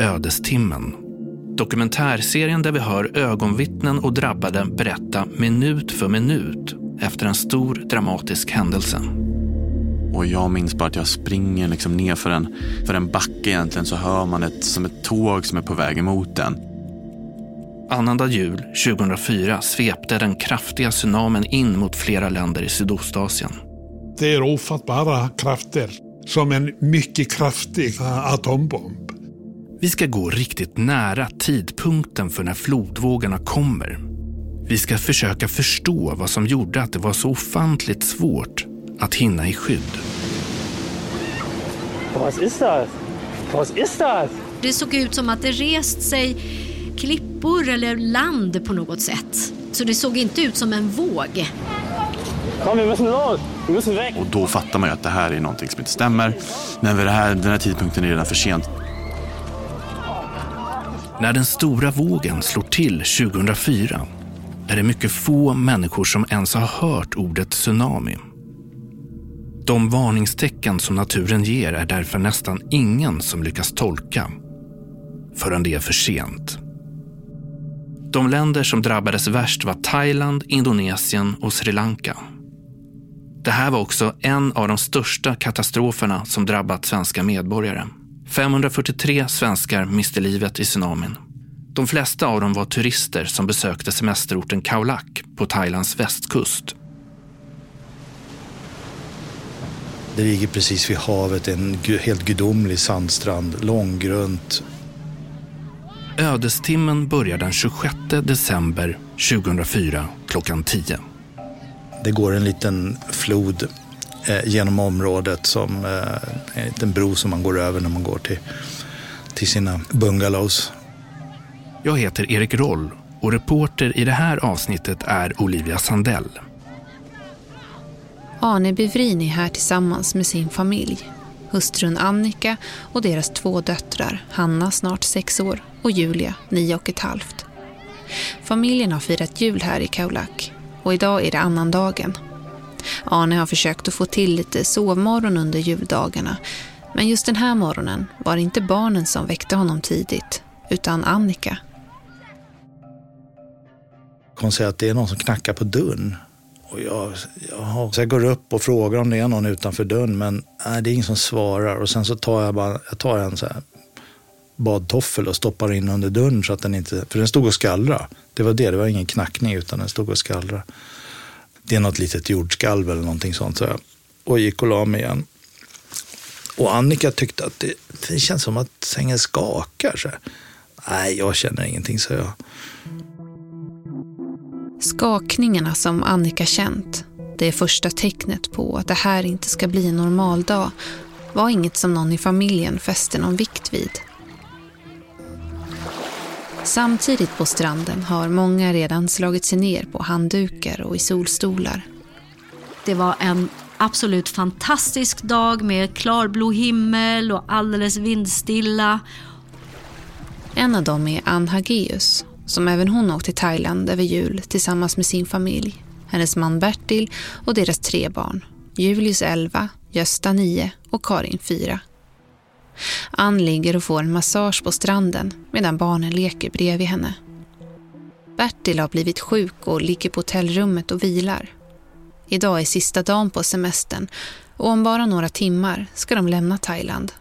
Ödestimmen. Dokumentärserien där vi hör ögonvittnen och drabbade berätta minut för minut efter en stor dramatisk händelse. Och jag minns bara att jag springer liksom ner för en, för en backe egentligen så hör man ett, som ett tåg som är på väg emot den. Annandag jul 2004 svepte den kraftiga tsunamin in mot flera länder i Sydostasien. Det är ofattbara krafter, som en mycket kraftig atombomb. Vi ska gå riktigt nära tidpunkten för när flodvågorna kommer. Vi ska försöka förstå vad som gjorde att det var så ofantligt svårt att hinna i skydd. Vad är det? Vad är det? Det såg ut som att det rest sig klippor eller land på något sätt. Så det såg inte ut som en våg. Kom, vi måste! Vi måste väck! Och då fattar man ju att det här är någonting som inte stämmer. Men vid här, den här tidpunkten är det redan för sent. När den stora vågen slår till 2004 är det mycket få människor som ens har hört ordet tsunami. De varningstecken som naturen ger är därför nästan ingen som lyckas tolka förrän det är för sent. De länder som drabbades värst var Thailand, Indonesien och Sri Lanka. Det här var också en av de största katastroferna som drabbat svenska medborgare. 543 svenskar miste livet i tsunamin. De flesta av dem var turister som besökte semesterorten Khao Lak på Thailands västkust. Det ligger precis vid havet, en helt gudomlig sandstrand, långgrunt. Ödestimmen börjar den 26 december 2004 klockan 10. Det går en liten flod genom området som eh, en liten bro som man går över när man går till, till sina bungalows. Jag heter Erik Roll och reporter i det här avsnittet är Olivia Sandell. Arne Bevrin är här tillsammans med sin familj. Hustrun Annika och deras två döttrar, Hanna snart sex år och Julia nio och ett halvt. Familjen har firat jul här i Kaulak och idag är det annandagen. Arne har försökt att få till lite sovmorgon under juldagarna men just den här morgonen var det inte barnen som väckte honom tidigt utan Annika. Hon säger att det är någon som knackar på dörren. Och jag, jag, så jag går upp och frågar om det är någon utanför dörren men nej, det är ingen som svarar. Och sen så tar jag, bara, jag tar en så här badtoffel och stoppar in under dörren så att den inte, för den stod och skallra. Det var det, det var ingen knackning utan den stod och skallra. Det är något litet jordskalv eller någonting sånt. Så jag, och gick och la mig igen. Och Annika tyckte att det, det känns som att sängen skakar. Så Nej, jag känner ingenting, så jag. Skakningarna som Annika känt, det första tecknet på att det här inte ska bli en normal dag, var inget som någon i familjen fäste någon vikt vid. Samtidigt på stranden har många redan slagit sig ner på handdukar och i solstolar. Det var en absolut fantastisk dag med klarblå himmel och alldeles vindstilla. En av dem är Ann Hageus som även hon åkt till Thailand över jul tillsammans med sin familj. Hennes man Bertil och deras tre barn. Julius 11, Gösta 9 och Karin 4. Ann ligger och får en massage på stranden medan barnen leker bredvid henne. Bertil har blivit sjuk och ligger på hotellrummet och vilar. Idag är sista dagen på semestern och om bara några timmar ska de lämna Thailand.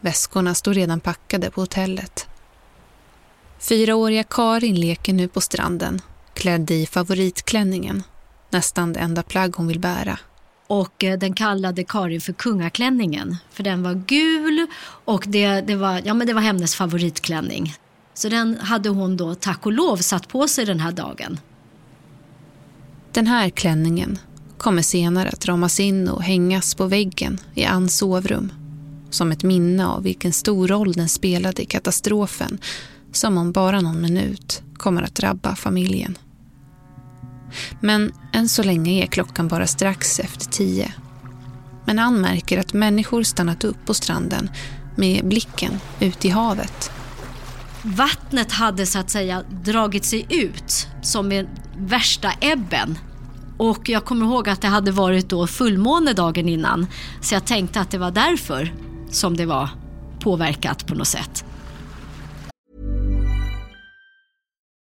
Väskorna står redan packade på hotellet. Fyraåriga Karin leker nu på stranden, klädd i favoritklänningen. Nästan det enda plagg hon vill bära. Och eh, den kallade Karin för kungaklänningen. För den var gul och det, det, var, ja, men det var hennes favoritklänning. Så den hade hon då tack och lov satt på sig den här dagen. Den här klänningen kommer senare att ramas in och hängas på väggen i Anns sovrum. Som ett minne av vilken stor roll den spelade i katastrofen som om bara någon minut kommer att drabba familjen. Men än så länge är klockan bara strax efter tio. Men han märker att människor stannat upp på stranden med blicken ut i havet. Vattnet hade så att säga dragit sig ut som med värsta ebben. Och jag kommer ihåg att det hade varit då fullmåne dagen innan. Så jag tänkte att det var därför som det var påverkat på något sätt.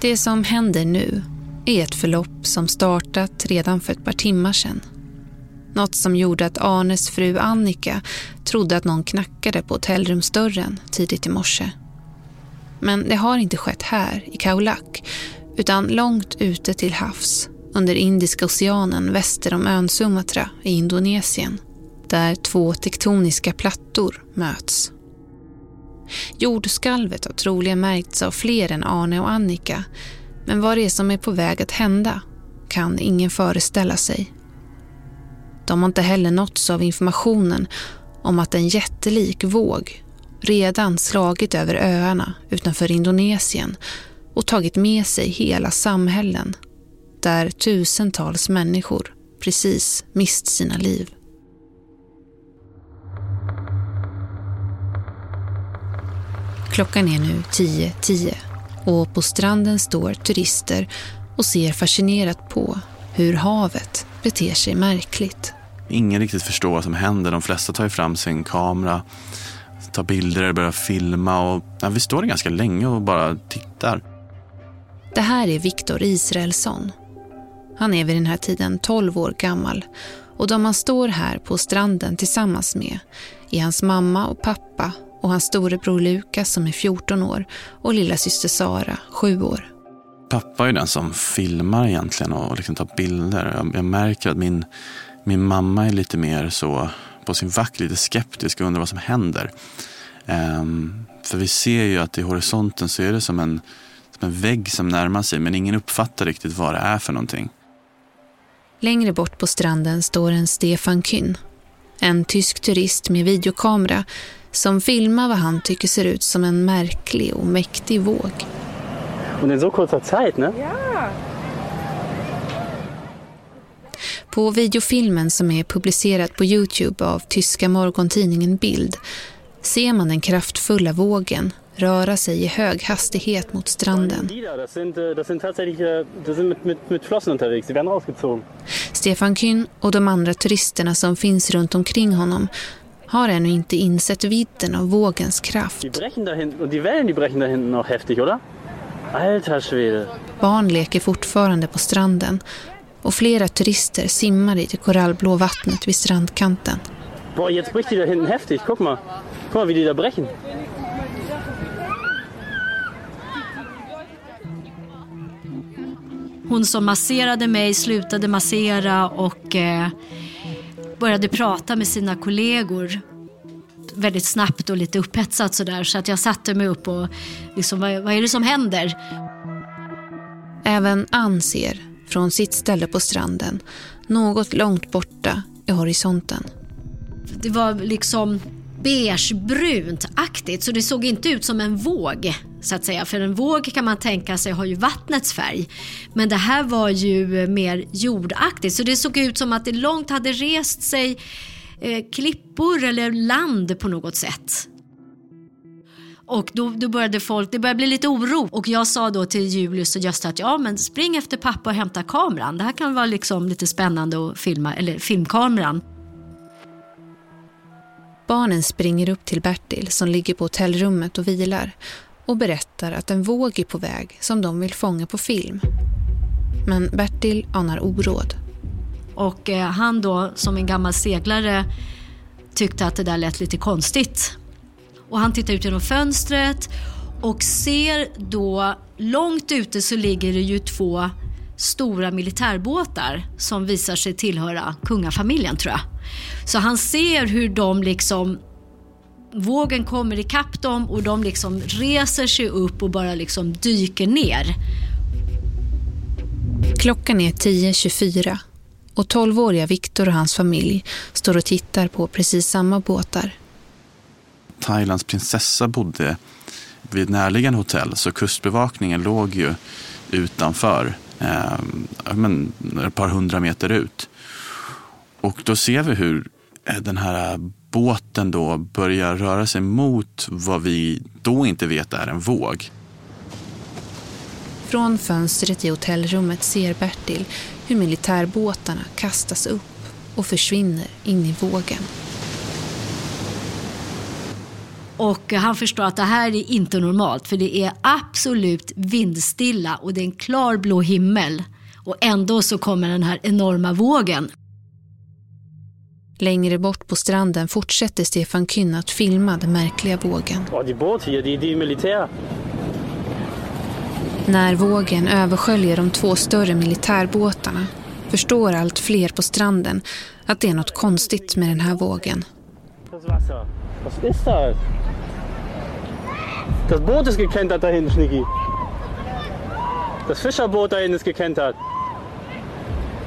Det som händer nu är ett förlopp som startat redan för ett par timmar sedan. Något som gjorde att Arnes fru Annika trodde att någon knackade på hotellrumsdörren tidigt i morse. Men det har inte skett här i Kaulak utan långt ute till havs under Indiska oceanen väster om ön Sumatra i Indonesien där två tektoniska plattor möts. Jordskalvet har troligen märkts av fler än Arne och Annika men vad det är som är på väg att hända kan ingen föreställa sig. De har inte heller nåtts av informationen om att en jättelik våg redan slagit över öarna utanför Indonesien och tagit med sig hela samhällen där tusentals människor precis mist sina liv. Klockan är nu 10.10 10 och på stranden står turister och ser fascinerat på hur havet beter sig märkligt. Ingen riktigt förstår vad som händer. De flesta tar fram sin kamera, tar bilder, börjar filma och ja, vi står ganska länge och bara tittar. Det här är Viktor Israelsson. Han är vid den här tiden 12 år gammal och de han står här på stranden tillsammans med är hans mamma och pappa och hans storebror Lukas som är 14 år och lilla syster Sara, 7 år. Pappa är den som filmar egentligen och liksom tar bilder. Jag, jag märker att min, min mamma är lite mer så på sin vakt, lite skeptisk och undrar vad som händer. Um, för vi ser ju att i horisonten så är det som en, som en vägg som närmar sig men ingen uppfattar riktigt vad det är för någonting. Längre bort på stranden står en Stefan Kyn. En tysk turist med videokamera som filmar vad han tycker ser ut som en märklig och mäktig våg. Und in so kurzer Zeit, ne? Ja. På videofilmen som är publicerad på Youtube av tyska morgontidningen Bild ser man den kraftfulla vågen röra sig i hög hastighet mot stranden. Rausgezogen. Stefan Kyn och de andra turisterna som finns runt omkring honom har ännu inte insett vidden av vågens kraft. Die brechen da hinten und die Wellen die brechen da hinten noch heftig, oder? Alter Schwede. Barn leker fortfarande på stranden och flera turister simmar i det korallblå vattnet vid strandkanten. Boah, jetzt bricht die da hinten heftig. Guck mal. Guck mal, wie die da brechen. Hon som masserade mig slutade massera och eh, började prata med sina kollegor väldigt snabbt och lite upphetsat sådär. Så att jag satte mig upp och liksom, vad, vad är det som händer? Även Ann ser, från sitt ställe på stranden, något långt borta i horisonten. Det var liksom beigebrunt-aktigt så det såg inte ut som en våg så att säga. För en våg kan man tänka sig har ju vattnets färg. Men det här var ju mer jordaktigt så det såg ut som att det långt hade rest sig eh, klippor eller land på något sätt. Och då, då började folk, det började bli lite oro och jag sa då till Julius och Gösta att ja men spring efter pappa och hämta kameran. Det här kan vara liksom lite spännande att filma, eller filmkameran. Barnen springer upp till Bertil som ligger på hotellrummet och vilar och berättar att en våg är på väg som de vill fånga på film. Men Bertil anar oråd. Och eh, han då som en gammal seglare tyckte att det där lät lite konstigt. och han tittar ut genom fönstret och ser då långt ute så ligger det ju två stora militärbåtar som visar sig tillhöra kungafamiljen tror jag. Så han ser hur de liksom vågen kommer ikapp dem och de liksom reser sig upp och bara liksom dyker ner. Klockan är 10.24 och 12-åriga Viktor och hans familj står och tittar på precis samma båtar. Thailands prinsessa bodde vid närliggande hotell så kustbevakningen låg ju utanför, eh, men, ett par hundra meter ut. Och då ser vi hur eh, den här båten då börjar röra sig mot vad vi då inte vet är en våg. Från fönstret i hotellrummet ser Bertil hur militärbåtarna kastas upp och försvinner in i vågen. Och han förstår att det här är inte normalt för det är absolut vindstilla och det är en klar blå himmel. Och ändå så kommer den här enorma vågen. Längre bort på stranden fortsätter Stefan Kyn att filma den märkliga vågen. Och de båt här, de, de är militära. När vågen översköljer de två större militärbåtarna förstår allt fler på stranden att det är något konstigt med den här vågen. Wasser. Was ist das? Boot ist gekentert da hinten, Schnicki. Das Fischerboot da hinten ist gekentert.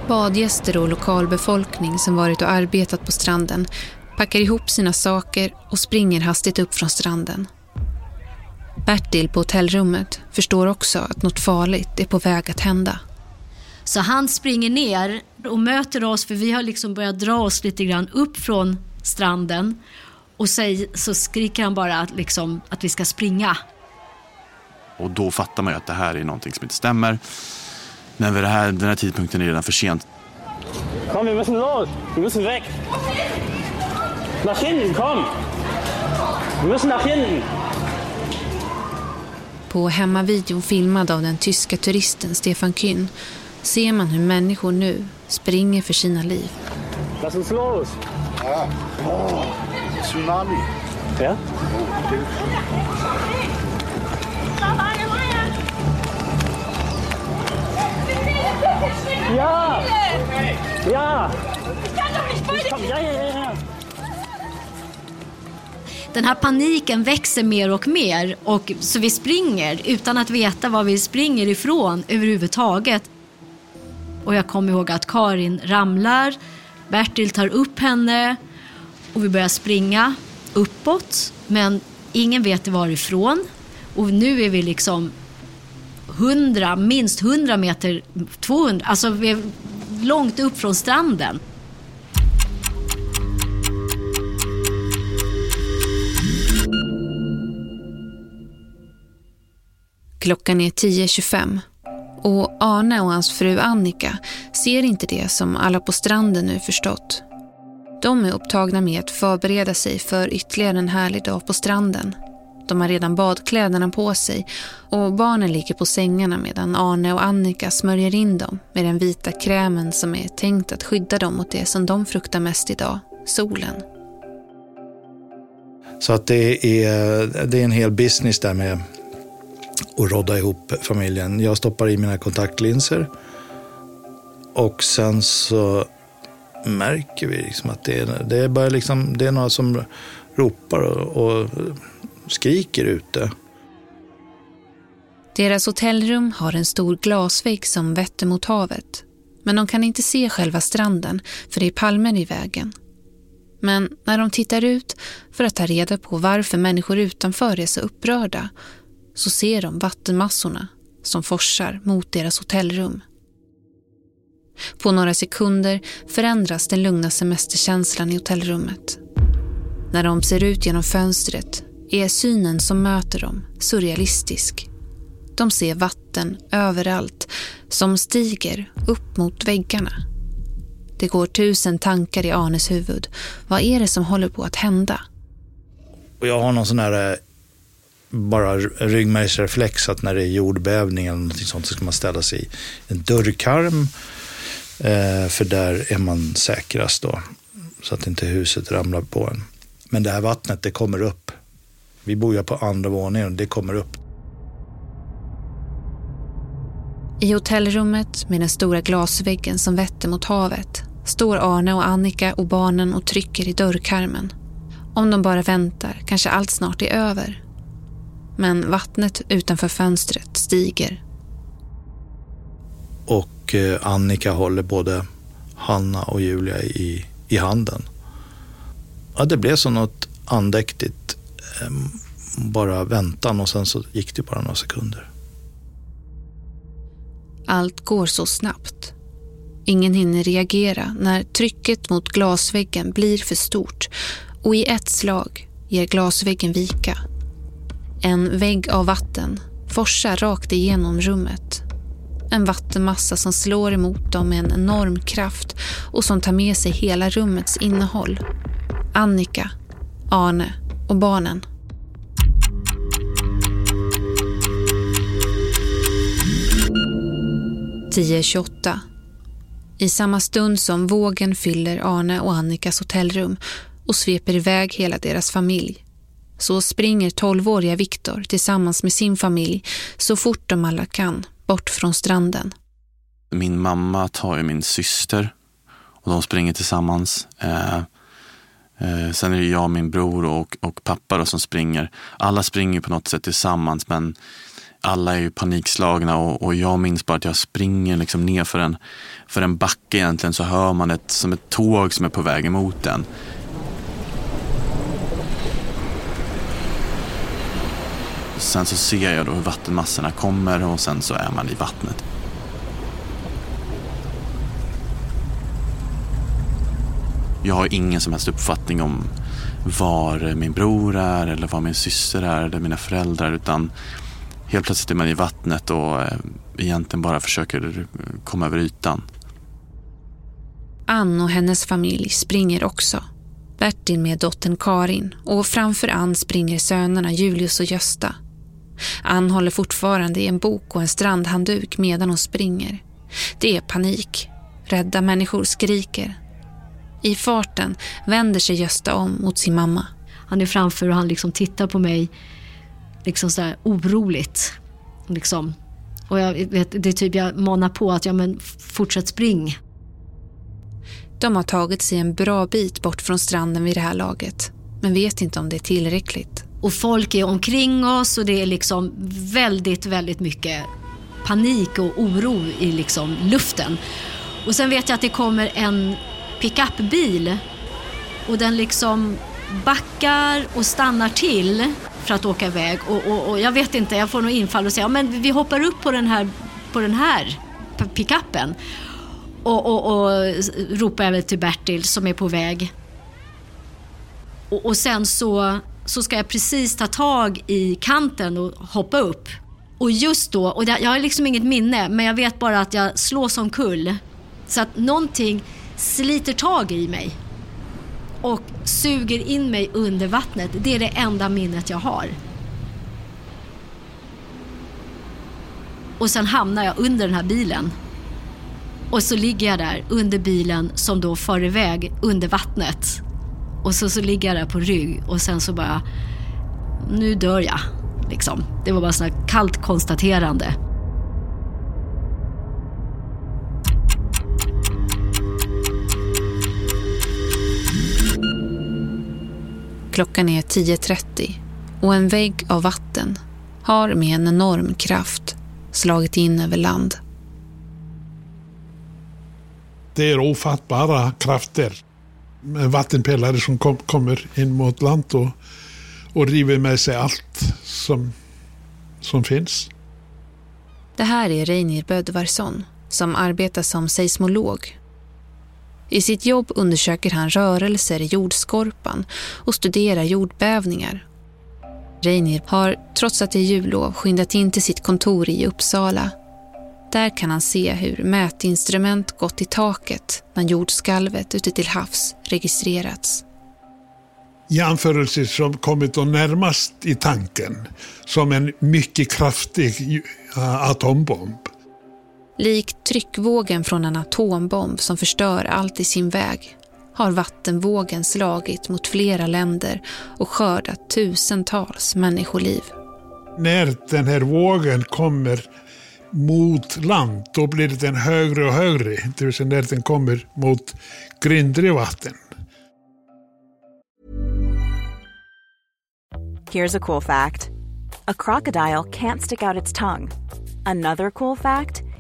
Badgäster och lokalbefolkning som varit och arbetat på stranden packar ihop sina saker och springer hastigt upp från stranden. Bertil på hotellrummet förstår också att något farligt är på väg att hända. Så han springer ner och möter oss för vi har liksom börjat dra oss lite grann upp från stranden. Och så, så skriker han bara att, liksom, att vi ska springa. Och då fattar man ju att det här är någonting som inte stämmer. Men vid det här, den här tidpunkten är det redan för sent. Komm, wir müssen los. Wir müssen weg. Nach hinten, komm. Wir müssen nach hinten. På hemmavideon filmad av den tyska turisten Stefan Kyn ser man hur människor nu springer för sina liv. Lass uns los. Ja. Oh, Tsunami. Ja? Ja! Ja! Komm, ja, ja, ja. Den här paniken växer mer och mer och så vi springer utan att veta var vi springer ifrån överhuvudtaget. Och jag kommer ihåg att Karin ramlar, Bertil tar upp henne och vi börjar springa uppåt men ingen vet varifrån. Och nu är vi liksom 100, minst 100 meter, 200, alltså vi är långt upp från stranden. Klockan är 10.25 och Arne och hans fru Annika ser inte det som alla på stranden nu förstått. De är upptagna med att förbereda sig för ytterligare en härlig dag på stranden. De har redan badkläderna på sig och barnen ligger på sängarna medan Arne och Annika smörjer in dem med den vita krämen som är tänkt att skydda dem mot det som de fruktar mest idag, solen. Så att det är, det är en hel business där med att rodda ihop familjen. Jag stoppar i mina kontaktlinser och sen så märker vi liksom att det är, det är, bara liksom, det är några som ropar och, och skriker ute. Deras hotellrum har en stor glasvägg som vetter mot havet. Men de kan inte se själva stranden för det är palmer i vägen. Men när de tittar ut för att ta reda på varför människor utanför är så upprörda så ser de vattenmassorna som forsar mot deras hotellrum. På några sekunder förändras den lugna semesterkänslan i hotellrummet. När de ser ut genom fönstret är synen som möter dem surrealistisk. De ser vatten överallt som stiger upp mot väggarna. Det går tusen tankar i Arnes huvud. Vad är det som håller på att hända? Och jag har någon sån här eh, bara ryggmärgsreflex att när det är jordbävning eller något sånt så ska man ställa sig i en dörrkarm. Eh, för där är man säkrast då. Så att inte huset ramlar på en. Men det här vattnet det kommer upp vi bor ju på andra våningen och det kommer upp. I hotellrummet med den stora glasväggen som vetter mot havet står Arne och Annika och barnen och trycker i dörrkarmen. Om de bara väntar kanske allt snart är över. Men vattnet utanför fönstret stiger. Och eh, Annika håller både Hanna och Julia i, i handen. Ja, det blev som något andäktigt. Eh, bara väntan och sen så gick det bara några sekunder. Allt går så snabbt. Ingen hinner reagera när trycket mot glasväggen blir för stort och i ett slag ger glasväggen vika. En vägg av vatten forsar rakt igenom rummet. En vattenmassa som slår emot dem med en enorm kraft och som tar med sig hela rummets innehåll. Annika, Arne och barnen. Tio tjugoåtta. I samma stund som vågen fyller Arne och Annikas hotellrum och sveper iväg hela deras familj så springer 12-åriga Viktor tillsammans med sin familj så fort de alla kan bort från stranden. Min mamma tar ju min syster och de springer tillsammans. Eh, eh, sen är det jag, min bror och, och pappa då, som springer. Alla springer på något sätt tillsammans men alla är ju panikslagna och, och jag minns bara att jag springer liksom ner för en, för en backe egentligen så hör man ett, som ett tåg som är på väg emot en. Sen så ser jag då hur vattenmassorna kommer och sen så är man i vattnet. Jag har ingen som helst uppfattning om var min bror är eller var min syster är eller mina föräldrar utan helt plötsligt är man i vattnet och eh, egentligen bara försöker komma över ytan. Ann och hennes familj springer också. Bertil med dottern Karin och framför Ann springer sönerna Julius och Gösta. Ann håller fortfarande i en bok och en strandhandduk medan hon springer. Det är panik. Rädda människor skriker. I farten vänder sig Gösta om mot sin mamma. Han är framför och han liksom tittar på mig liksom så här oroligt. Liksom. Och jag vet, det är typ jag manar på att ja, men fortsätt spring. De har tagit sig en bra bit bort från stranden vid det här laget. Men vet inte om det är tillräckligt. Och folk är omkring oss och det är liksom väldigt, väldigt mycket panik och oro i liksom luften. Och sen vet jag att det kommer en pickupbil och den liksom backar och stannar till för att åka iväg. Och, och, och, jag vet inte, jag får nog infall och säga, ja, men vi hoppar upp på den här, på den här pickuppen. Och, och, och ropar jag väl till Bertil som är på väg. Och, och sen så, så ska jag precis ta tag i kanten och hoppa upp. Och just då, och jag har liksom inget minne, men jag vet bara att jag slås omkull. Så att någonting sliter tag i mig och suger in mig under vattnet. Det är det enda minnet jag har. Och sen hamnar jag under den här bilen. Och så ligger jag där under bilen som då far iväg under vattnet. Och så, så ligger jag där på rygg och sen så bara, nu dör jag. Liksom. Det var bara så kallt konstaterande. Klockan är 10.30 och en vägg av vatten har med en enorm kraft slagit in över land. Det är ofattbara krafter. Vattenpelare som kom, kommer in mot land och, och river med sig allt som, som finns. Det här är Reinir Bödvarsson som arbetar som seismolog i sitt jobb undersöker han rörelser i jordskorpan och studerar jordbävningar. Reinir har, trots att det är jullov, skyndat in till sitt kontor i Uppsala. Där kan han se hur mätinstrument gått i taket när jordskalvet ute till havs registrerats. Jämförelse som kommit att närmast i tanken som en mycket kraftig eh, atombomb. Likt tryckvågen från en atombomb som förstör allt i sin väg har vattenvågen slagit mot flera länder och skördat tusentals människoliv. När den här vågen kommer mot land, då blir den högre och högre. Det vill säga när den kommer mot grindre vatten. Here's a cool fact. A crocodile can't stick out its tongue. Another cool fact,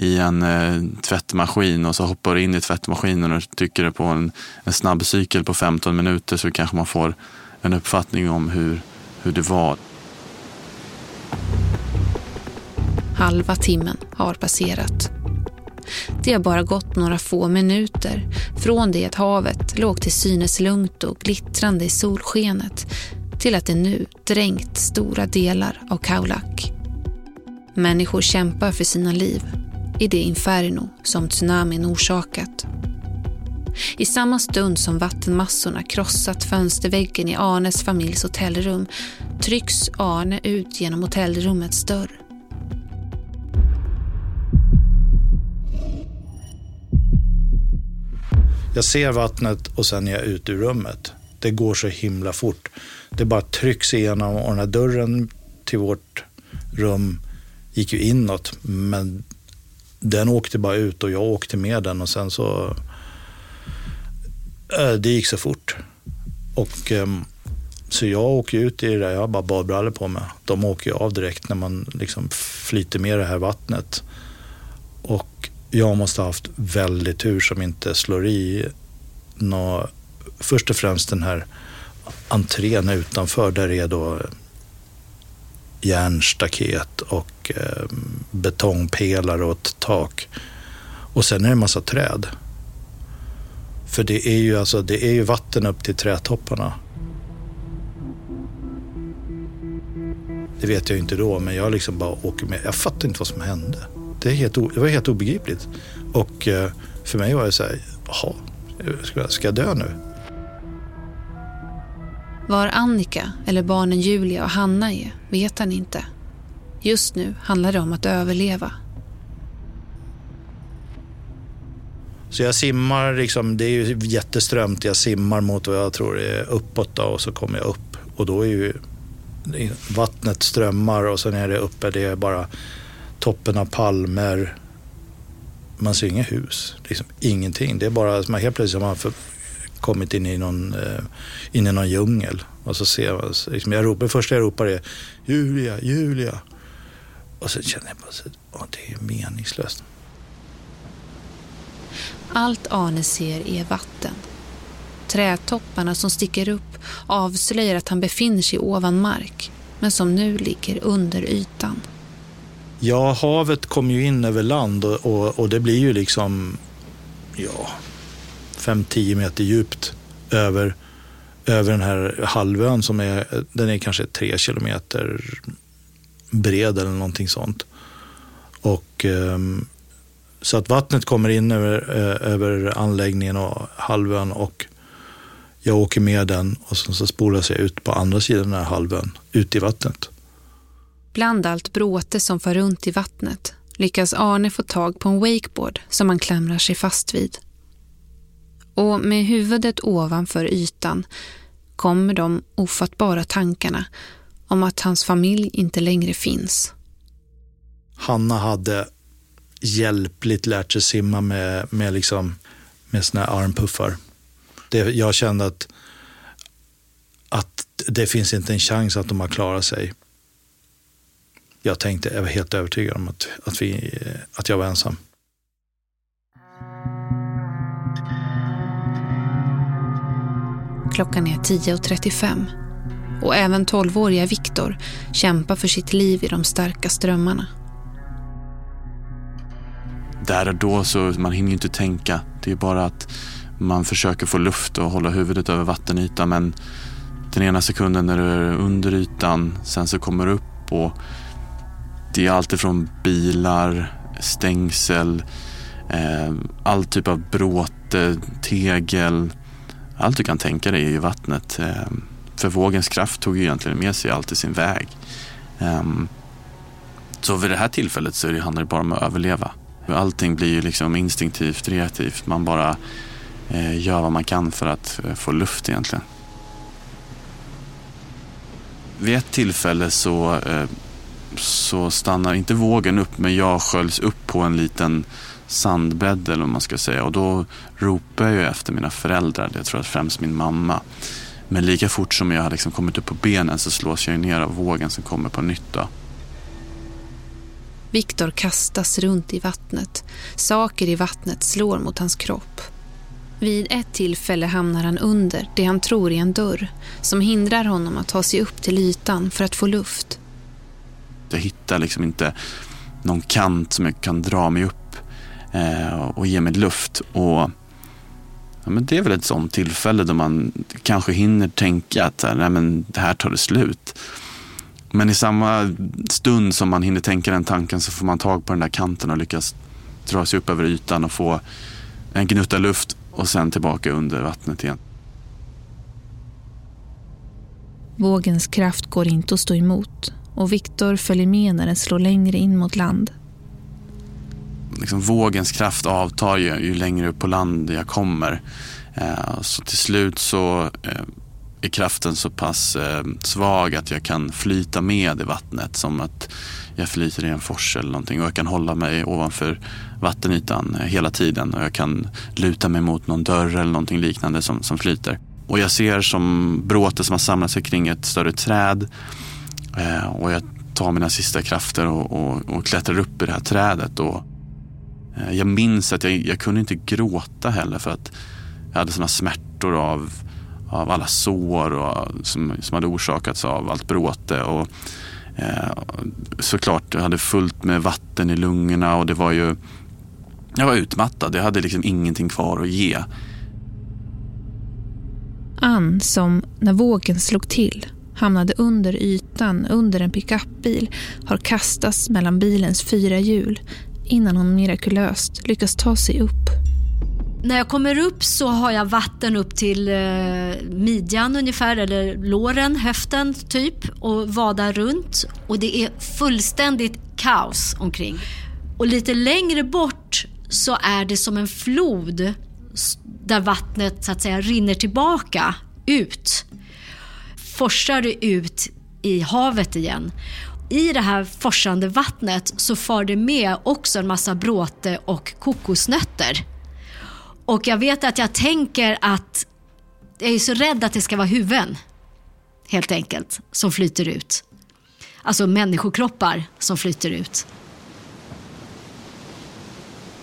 i en eh, tvättmaskin och så hoppar du in i tvättmaskinen och tycker det på en, en snabb cykel på 15 minuter så kanske man får en uppfattning om hur, hur det var. Halva timmen har passerat. Det har bara gått några få minuter från det att havet låg till synes lugnt och glittrande i solskenet till att det nu dränkt stora delar av Kaulak. Människor kämpar för sina liv i det inferno som tsunamin orsakat. I samma stund som vattenmassorna krossat fönsterväggen i Arnes familjs hotellrum trycks Arne ut genom hotellrummets dörr. Jag ser vattnet och sen är jag ute ur rummet. Det går så himla fort. Det bara trycks igenom och den här dörren till vårt rum gick ju inåt. Men den åkte bara ut och jag åkte med den och sen så... Eh, det gick så fort. Och ehm, så jag åker ut i det där, jag har bara badbrallor på mig. De åker ju av direkt när man liksom flyter med det här vattnet. Och jag måste ha haft väldigt tur som inte slår i nå, först och främst den här entrén utanför där det är då järnstaket och eh, betongpelare och ett tak. Och sen är det en massa träd. För det är ju, alltså, det är ju vatten upp till trädtopparna. Det vet jag inte då, men jag liksom bara åker med. Jag fattar inte vad som hände. Det, är helt, det var helt obegripligt. Och eh, för mig var det så här, jaha, ska, ska jag dö nu? Var Annika eller barnen Julia och Hanna är vet han inte. Just nu handlar det om att överleva. Så jag simmar, liksom, det är ju jätteströmt. Jag simmar mot vad jag tror är uppåt då, och så kommer jag upp. Och då är ju vattnet strömmar och sen är det uppe, det är bara toppen av palmer. Man ser inga hus, liksom ingenting. Det är bara, man helt plötsligt har man för, kommit in i någon, eh, in i någon djungel. Och så ser man, liksom jag ropar, första jag ropar är Julia, Julia. Och så känner jag bara att det är meningslöst. Allt Arne ser är vatten. Trädtopparna som sticker upp avslöjar att han befinner sig ovan mark men som nu ligger under ytan. Ja, havet kommer ju in över land och, och, och det blir ju liksom ja, 5-10 meter djupt över, över den här halvön som är, den är kanske 3 kilometer bred eller någonting sånt. Och, ehm, så att vattnet kommer in över, eh, över anläggningen och halvön och jag åker med den och sen så spolas jag ut på andra sidan den här halvön, ut i vattnet. Bland allt bråte som far runt i vattnet lyckas Arne få tag på en wakeboard som han klamrar sig fast vid. Och med huvudet ovanför ytan kommer de ofattbara tankarna om att hans familj inte längre finns. Hanna hade hjälpligt lärt sig simma med, med, liksom, med såna här armpuffar. Det, jag kände att, att det finns inte en chans att de har klarat sig. Jag tänkte, jag var helt övertygad om att, att, vi, att jag var ensam. Klockan är 10.35 och även 12-åriga Viktor kämpar för sitt liv i de starka strömmarna. Där och då så man hinner ju inte tänka. Det är bara att man försöker få luft och hålla huvudet över vattenytan men den ena sekunden när du är under ytan, sen så kommer du upp och det är allt ifrån bilar, stängsel, eh, all typ av bråte, tegel, allt du kan tänka dig är ju vattnet. Ehm, för vågens kraft tog ju egentligen med sig allt i sin väg. Ehm, så vid det här tillfället så handlar det bara om att överleva. Allting blir ju liksom instinktivt, reaktivt. Man bara eh, gör vad man kan för att eh, få luft egentligen. Vid ett tillfälle så, eh, så stannar inte vågen upp men jag sköljs upp på en liten sandbädd eller vad man ska säga. Och då ropar jag efter mina föräldrar, jag tror att främst min mamma. Men lika fort som jag har liksom kommit upp på benen så slås jag ner av vågen som kommer på nytt. Då. Viktor kastas runt i vattnet. Saker i vattnet slår mot hans kropp. Vid ett tillfälle hamnar han under det han tror är en dörr som hindrar honom att ta sig upp till ytan för att få luft. Jag hittar liksom inte någon kant som jag kan dra mig upp Eh, och ge mig luft. Och ja, men Det är väl ett sånt tillfälle då man kanske hinner tänka att eh, nej, men det här tar det slut. Men i samma stund som man hinner tänka den tanken så får man tag på den där kanten och lyckas dra sig upp över ytan och få en gnutta luft och sen tillbaka under vattnet igen. Vågens kraft går inte att stå emot och Viktor följer med när den slår längre in mot land. Liksom vågens kraft avtar ju, ju längre upp på land jag kommer. Eh, så till slut så eh, är kraften så pass eh, svag att jag kan flyta med i vattnet som att jag flyter i en fors eller någonting och jag kan hålla mig ovanför vattenytan eh, hela tiden och jag kan luta mig mot någon dörr eller någonting liknande som, som flyter. Och jag ser som bråte som har samlat sig kring ett större träd eh, och jag tar mina sista krafter och, och, och klättrar upp i det här trädet. Och, Eh, jag minns att jag, jag kunde inte gråta heller för att jag hade sådana smärtor av av alla sår och, eh, som, som hade orsakats av allt bråte. Och, eh, såklart, jag hade fullt med vatten i lungorna och det var ju... Jag var utmattad, jag hade liksom ingenting kvar att ge. Ann, som när vågen slog till hamnade under ytan under en pickupbil har kastats mellan bilens fyra hjul innan hon mirakulöst lyckas ta sig upp. När jag kommer upp så har jag vatten upp till eh, midjan ungefär, eller låren, höften typ och vadar runt. Och det är fullständigt kaos omkring. Och lite längre bort så är det som en flod där vattnet så att säga rinner tillbaka ut. Forsar ut i havet igen. I det här forsande vattnet så far det med också en massa bråte och kokosnötter. Och jag vet att jag tänker att jag är så rädd att det ska vara huvuden, helt enkelt, som flyter ut. Alltså människokroppar som flyter ut.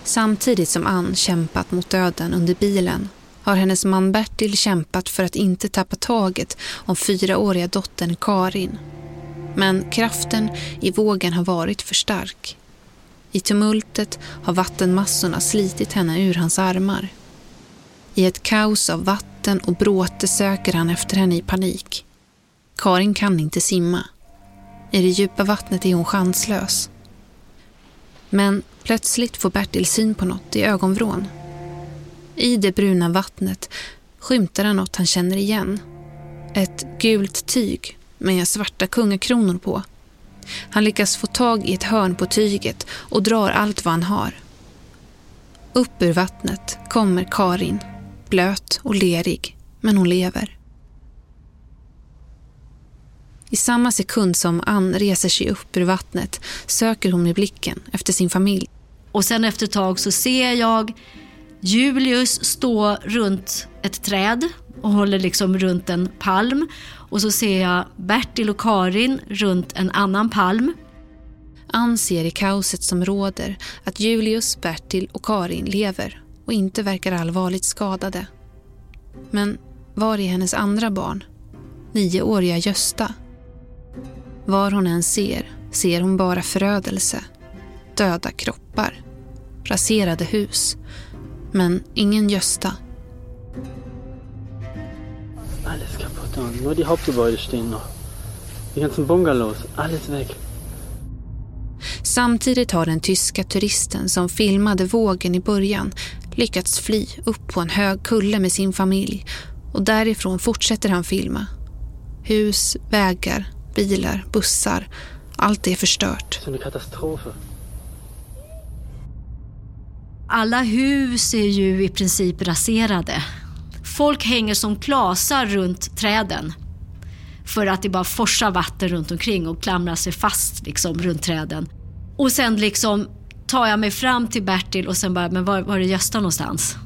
Samtidigt som Ann kämpat mot döden under bilen har hennes man Bertil kämpat för att inte tappa taget om fyraåriga dottern Karin. Men kraften i vågen har varit för stark. I tumultet har vattenmassorna slitit henne ur hans armar. I ett kaos av vatten och bråte söker han efter henne i panik. Karin kan inte simma. I det djupa vattnet är hon chanslös. Men plötsligt får Bertil syn på något i ögonvrån. I det bruna vattnet skymtar han något han känner igen. Ett gult tyg med svarta kungakronor på. Han lyckas få tag i ett hörn på tyget och drar allt vad han har. Upp ur vattnet kommer Karin blöt och lerig, men hon lever. I samma sekund som Ann reser sig upp ur vattnet söker hon med blicken efter sin familj. Och sen efter ett tag så ser jag Julius stå runt ett träd och håller liksom runt en palm. Och så ser jag Bertil och Karin runt en annan palm. Ann ser i kaoset som råder att Julius, Bertil och Karin lever och inte verkar allvarligt skadade. Men var är hennes andra barn? Nioåriga Gösta. Var hon än ser, ser hon bara förödelse. Döda kroppar. Raserade hus. Men ingen Gösta. Alles kaputt und nur die Hauptgebäude stehen noch. Die ganzen Bungalows, alles weg. Samtidigt har den tyska turisten som filmade vågen i början lyckats fly upp på en hög kulle med sin familj och därifrån fortsätter han filma. Hus, vägar, bilar, bussar. Allt är förstört. So eine Katastrophe. Alla hus är ju i princip raserade. Folk hänger som klasar runt träden. För att det bara forsar vatten runt omkring och klamrar sig fast liksom runt träden. Och sen liksom tar jag mig fram till Bertil och sen bara, men var, var är Gösta någonstans?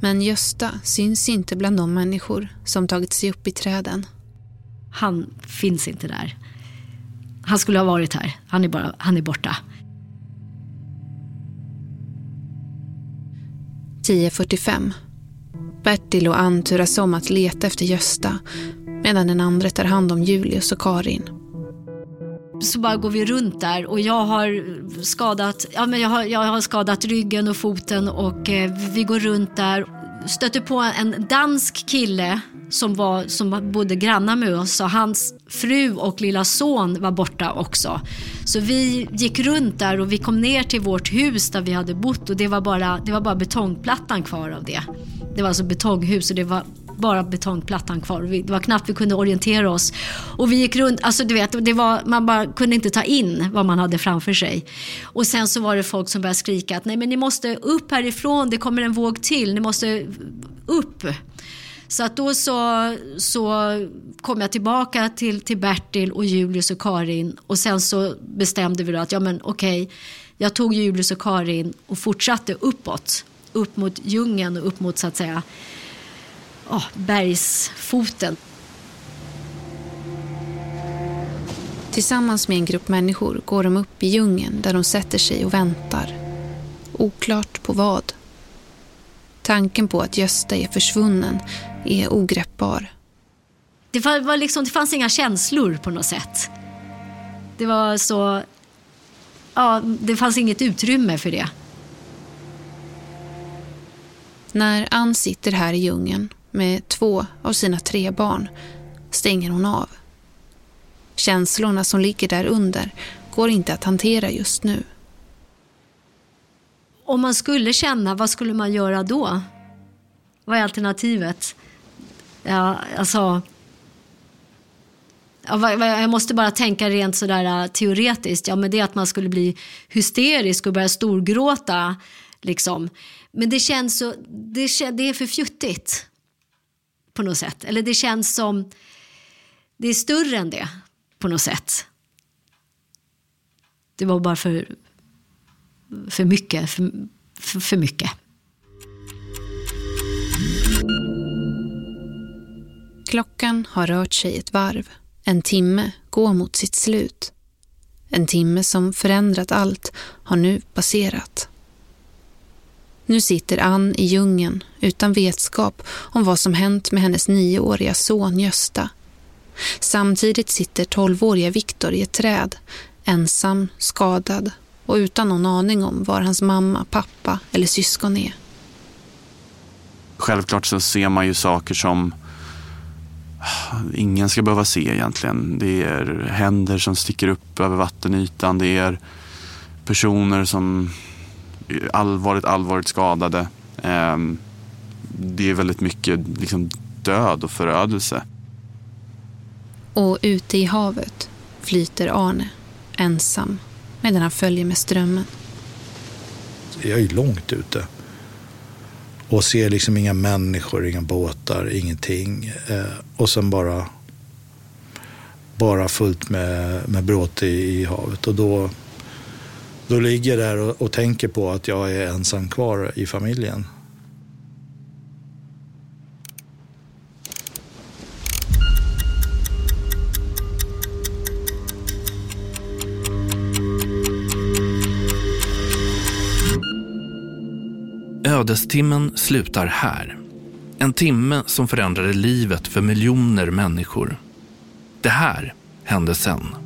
Men Gösta syns inte bland de människor som tagit sig upp i träden. Han finns inte där. Han skulle ha varit här. Han är, bara, han är borta. 10.45. Bertil och Ann turas om att leta efter Gösta medan den andra tar hand om Julius och Karin. Så bara går vi runt där och jag har skadat, ja, men jag har, jag har skadat ryggen och foten och eh, vi går runt där. Stötte på en dansk kille som, var, som bodde grannar med oss och hans fru och lilla son var borta också. Så vi gick runt där och vi kom ner till vårt hus där vi hade bott och det var bara, det var bara betongplattan kvar av det. Det var alltså betonghus och det var bara betongplattan kvar. Det var knappt vi kunde orientera oss. Och vi gick runt, alltså du vet, det var, man bara kunde inte ta in vad man hade framför sig. Och sen så var det folk som började skrika att nej men ni måste upp härifrån, det kommer en våg till, ni måste upp. Så att då så, så kom jag tillbaka till, till Bertil och Julius och Karin och sen så bestämde vi då att ja men okej, jag tog Julius och Karin och fortsatte uppåt. Upp mot djungeln och upp mot så att säga oh, bergsfoten. Tillsammans med en grupp människor går de upp i djungeln där de sätter sig och väntar. Oklart på vad. Tanken på att Gösta är försvunnen är ogreppbar. Det, var, liksom, det fanns inga känslor på något sätt. Det var så... Ja, det fanns inget utrymme för det. När Ann sitter här i djungeln med två av sina tre barn stänger hon av. Känslorna som ligger där under går inte att hantera just nu. Om man skulle känna, vad skulle man göra då? Vad är alternativet? Ja, alltså... Jag måste bara tänka rent sådär äh, teoretiskt. Ja, men det är att man skulle bli hysterisk och börja storgråta. Liksom. Men det känns så... Det, det är för fjuttigt. På något sätt. Eller det känns som... Det är större än det. På något sätt. Det var bara för, för mycket. För, för, för mycket. Klockan har rört sig ett varv. En timme går mot sitt slut. En timme som förändrat allt har nu passerat. Nu sitter Ann i djungeln utan vetskap om vad som hänt med hennes nioåriga son Gösta. Samtidigt sitter tolvåriga Viktor i ett träd, ensam, skadad och utan någon aning om var hans mamma, pappa eller syskon är. Självklart så ser man ju saker som ingen ska behöva se egentligen. Det är händer som sticker upp över vattenytan. Det är personer som allvarligt, allvarligt skadade. Ehm, det är väldigt mycket liksom död och förödelse. Och ute i havet flyter Arne, ensam, medan han följer med strömmen. Jag är långt ute och ser liksom inga människor, inga båtar, ingenting. Eh, och sen bara, bara fullt med, med bråte i, i havet. Och då, då ligger jag där och, och tänker på att jag är ensam kvar i familjen. Ödestimmen slutar här. En timme som förändrade livet för miljoner människor. Det här hände sen.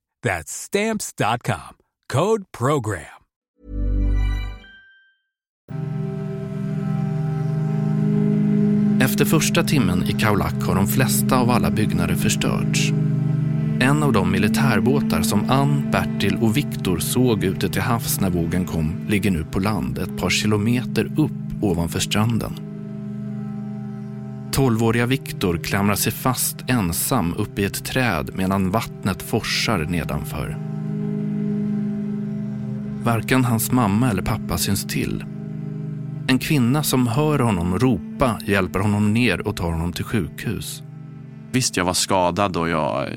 That's stamps.com. Code program. Efter första timmen i Kaulak har de flesta av alla byggnader förstörts. En av de militärbåtar som Ann, Bertil och Viktor såg ute till havs när vågen kom ligger nu på land ett par kilometer upp ovanför stranden. Tolvåriga Viktor klamrar sig fast ensam uppe i ett träd medan vattnet forsar nedanför. Varken hans mamma eller pappa syns till. En kvinna som hör honom ropa hjälper honom ner och tar honom till sjukhus. Visst, jag var skadad och jag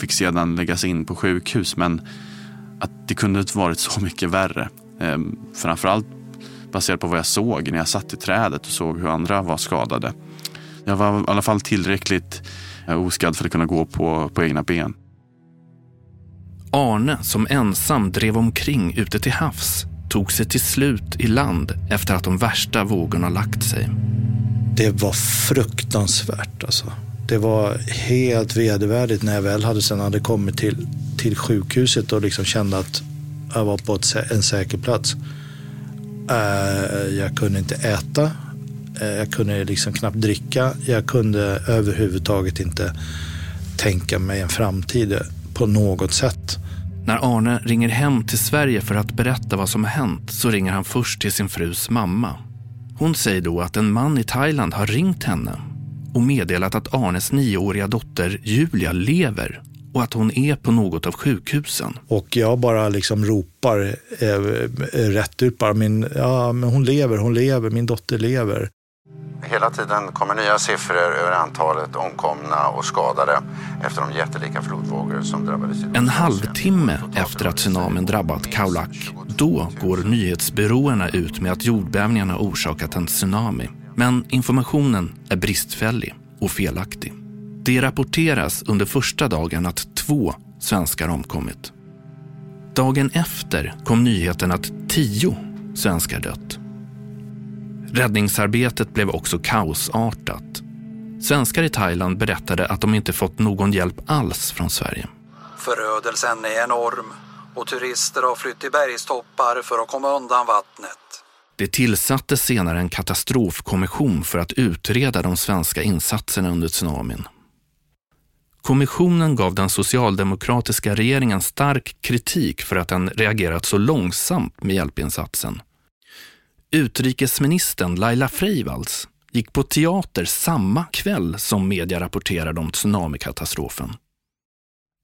fick sedan läggas in på sjukhus men att det kunde inte varit så mycket värre. Ehm, framförallt baserat på vad jag såg när jag satt i trädet och såg hur andra var skadade. Jag var i alla fall tillräckligt eh, oskadd för att kunna gå på, på egna ben. Arne, som ensam drev omkring ute till havs, tog sig till slut i land efter att de värsta vågorna lagt sig. Det var fruktansvärt alltså. Det var helt vedervärdigt när jag väl hade, sen hade kommit till, till sjukhuset och liksom kände att jag var på ett, en säker plats. Uh, jag kunde inte äta. Uh, jag kunde liksom knappt dricka. Jag kunde överhuvudtaget inte tänka mig en framtid på något sätt. När Arne ringer hem till Sverige för att berätta vad som har hänt så ringer han först till sin frus mamma. Hon säger då att en man i Thailand har ringt henne och meddelat att Arnes nioåriga dotter Julia lever och att hon är på något av sjukhusen. Och jag bara liksom ropar eh, rätt ut bara, min, ja, men hon lever, hon lever, min dotter lever. Hela tiden kommer nya siffror över antalet omkomna och skadade efter de jättelika flodvågor som drabbade En halvtimme efter att tsunamin drabbat Kaulak, då går nyhetsbyråerna ut med att jordbävningarna orsakat en tsunami. Men informationen är bristfällig och felaktig. Det rapporteras under första dagen att två svenskar omkommit. Dagen efter kom nyheten att tio svenskar dött. Räddningsarbetet blev också kaosartat. Svenskar i Thailand berättade att de inte fått någon hjälp alls från Sverige. Förödelsen är enorm och turister har flytt till bergstoppar för att komma undan vattnet. Det tillsattes senare en katastrofkommission för att utreda de svenska insatserna under tsunamin. Kommissionen gav den socialdemokratiska regeringen stark kritik för att den reagerat så långsamt med hjälpinsatsen. Utrikesministern Laila Freivalds gick på teater samma kväll som media rapporterade om tsunamikatastrofen.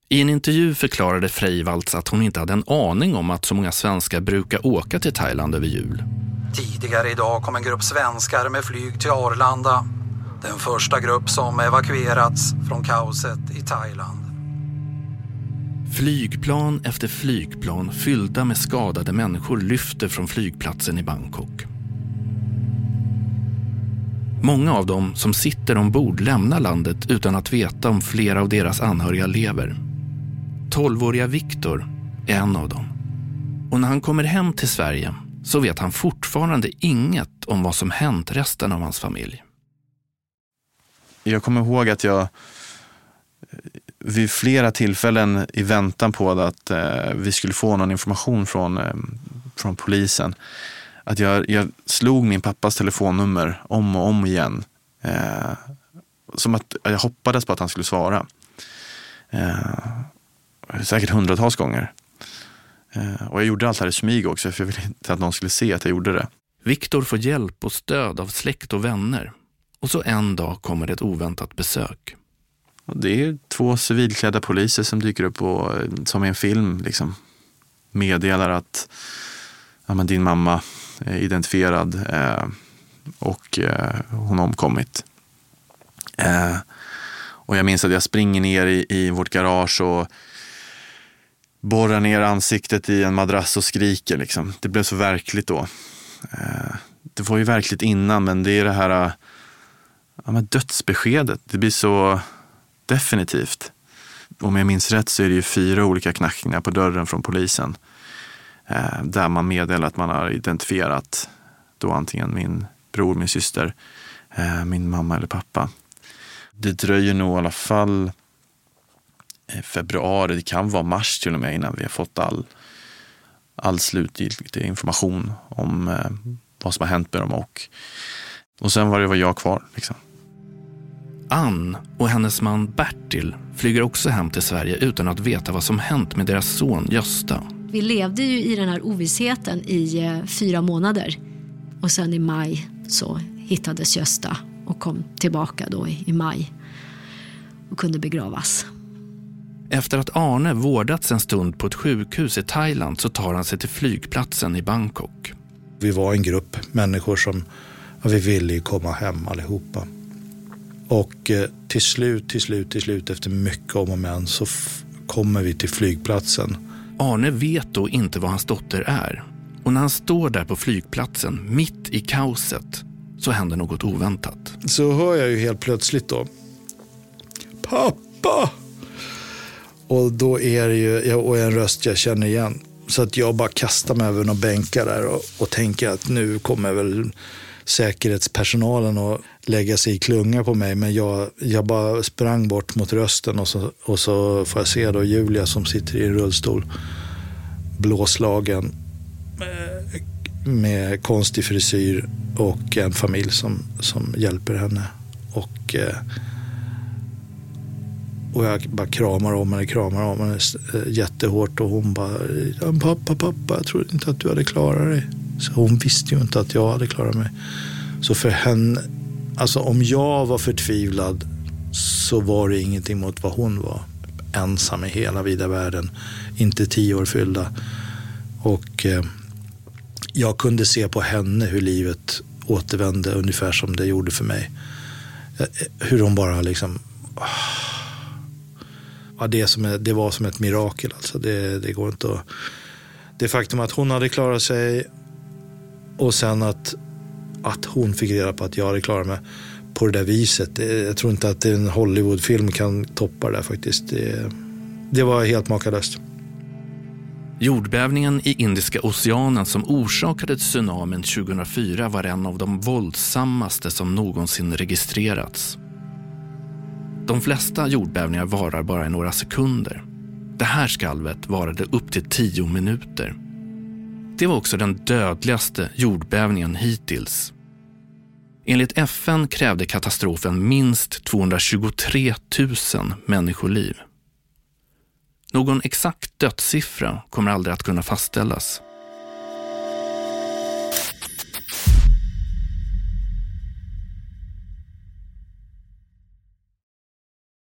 I en intervju förklarade Freivalds att hon inte hade en aning om att så många svenskar brukar åka till Thailand över jul. Tidigare idag kom en grupp svenskar med flyg till Arlanda. Den första grupp som evakuerats från kaoset i Thailand. Flygplan efter flygplan fyllda med skadade människor lyfter från flygplatsen i Bangkok. Många av dem som sitter ombord lämnar landet utan att veta om flera av deras anhöriga lever. Tolvåriga Viktor är en av dem. Och när han kommer hem till Sverige så vet han fortfarande inget om vad som hänt resten av hans familj. Jag kommer ihåg att jag vid flera tillfällen i väntan på att eh, vi skulle få någon information från, eh, från polisen, att jag, jag slog min pappas telefonnummer om och om igen. Eh, som att jag hoppades på att han skulle svara. Eh, säkert hundratals gånger. Eh, och jag gjorde allt det här i smyg också, för jag ville inte att någon skulle se att jag gjorde det. Viktor får hjälp och stöd av släkt och vänner. Och så en dag kommer det ett oväntat besök. Och det är två civilklädda poliser som dyker upp och eh, som i en film liksom, meddelar att ja, men din mamma är identifierad eh, och eh, hon har omkommit. Eh, och jag minns att jag springer ner i, i vårt garage och borrar ner ansiktet i en madrass och skriker. Liksom. Det blev så verkligt då. Eh, det var ju verkligt innan, men det är det här eh, ja, men dödsbeskedet. Det blir så definitivt. Om jag minns rätt så är det ju fyra olika knackningar på dörren från polisen. Eh, där man meddelar att man har identifierat då antingen min bror, min syster, eh, min mamma eller pappa. Det dröjer nog i alla fall eh, februari, det kan vara mars till och med innan vi har fått all, all slutgiltig information om eh, vad som har hänt med dem. Och, och sen var det var jag kvar. Liksom. Ann och hennes man Bertil flyger också hem till Sverige utan att veta vad som hänt med deras son Gösta. Vi levde ju i den här ovissheten i eh, fyra månader. Och sen i maj så hittades Gösta och kom tillbaka då i, maj och kunde begravas. Efter att Arne vårdats en stund på ett sjukhus i Thailand så tar han sig till flygplatsen i Bangkok. Vi var en grupp människor som vi ville komma hem allihopa. Och eh, till slut, till slut, till slut efter mycket om och men så kommer vi till flygplatsen. Arne vet då inte vad hans dotter är. Och när han står där på flygplatsen, mitt i kaoset, så händer något oväntat. Så hör jag ju helt plötsligt då. Pappa! Och då är det ju och en röst jag känner igen. Så att jag bara kastar mig över några bänkar där och, och tänker att nu kommer väl säkerhetspersonalen att lägga sig i klunga på mig. Men jag, jag bara sprang bort mot rösten och så, och så får jag se då Julia som sitter i en rullstol. Blåslagen eh, med, konstig frisyr och en familj som, som hjälper henne. Och eh, och jag bara kramar om henne, kramar om henne eh, jättehårt och hon bara, pappa, pappa, jag trodde inte att du hade klarat dig. Så hon visste ju inte att jag hade klarat mig. Så för henne, alltså om jag var förtvivlad så var det ingenting mot vad hon var. Ensam i hela vida världen, inte tio år fyllda. Och eh, jag kunde se på henne hur livet återvände ungefär som det gjorde för mig. Eh, hur hon bara liksom, ah. ja, det, som det var som ett mirakel. Alltså. Det, det går inte att... Det faktum att hon hade klarat sig och sen att, att hon fick reda på att jag hade klarat mig på det där viset. Jag tror inte att en Hollywoodfilm kan toppa det där faktiskt. Det, det var helt makalöst. Jordbävningen i Indiska oceanen som orsakade tsunamin 2004 var en av de våldsammaste som någonsin registrerats. De flesta jordbävningar varar bara i några sekunder. Det här skalvet varade upp till tio minuter. Det var också den dödligaste jordbävningen hittills. Enligt FN krävde katastrofen minst 223 000 människoliv. Någon exakt dödssiffra kommer aldrig att kunna fastställas.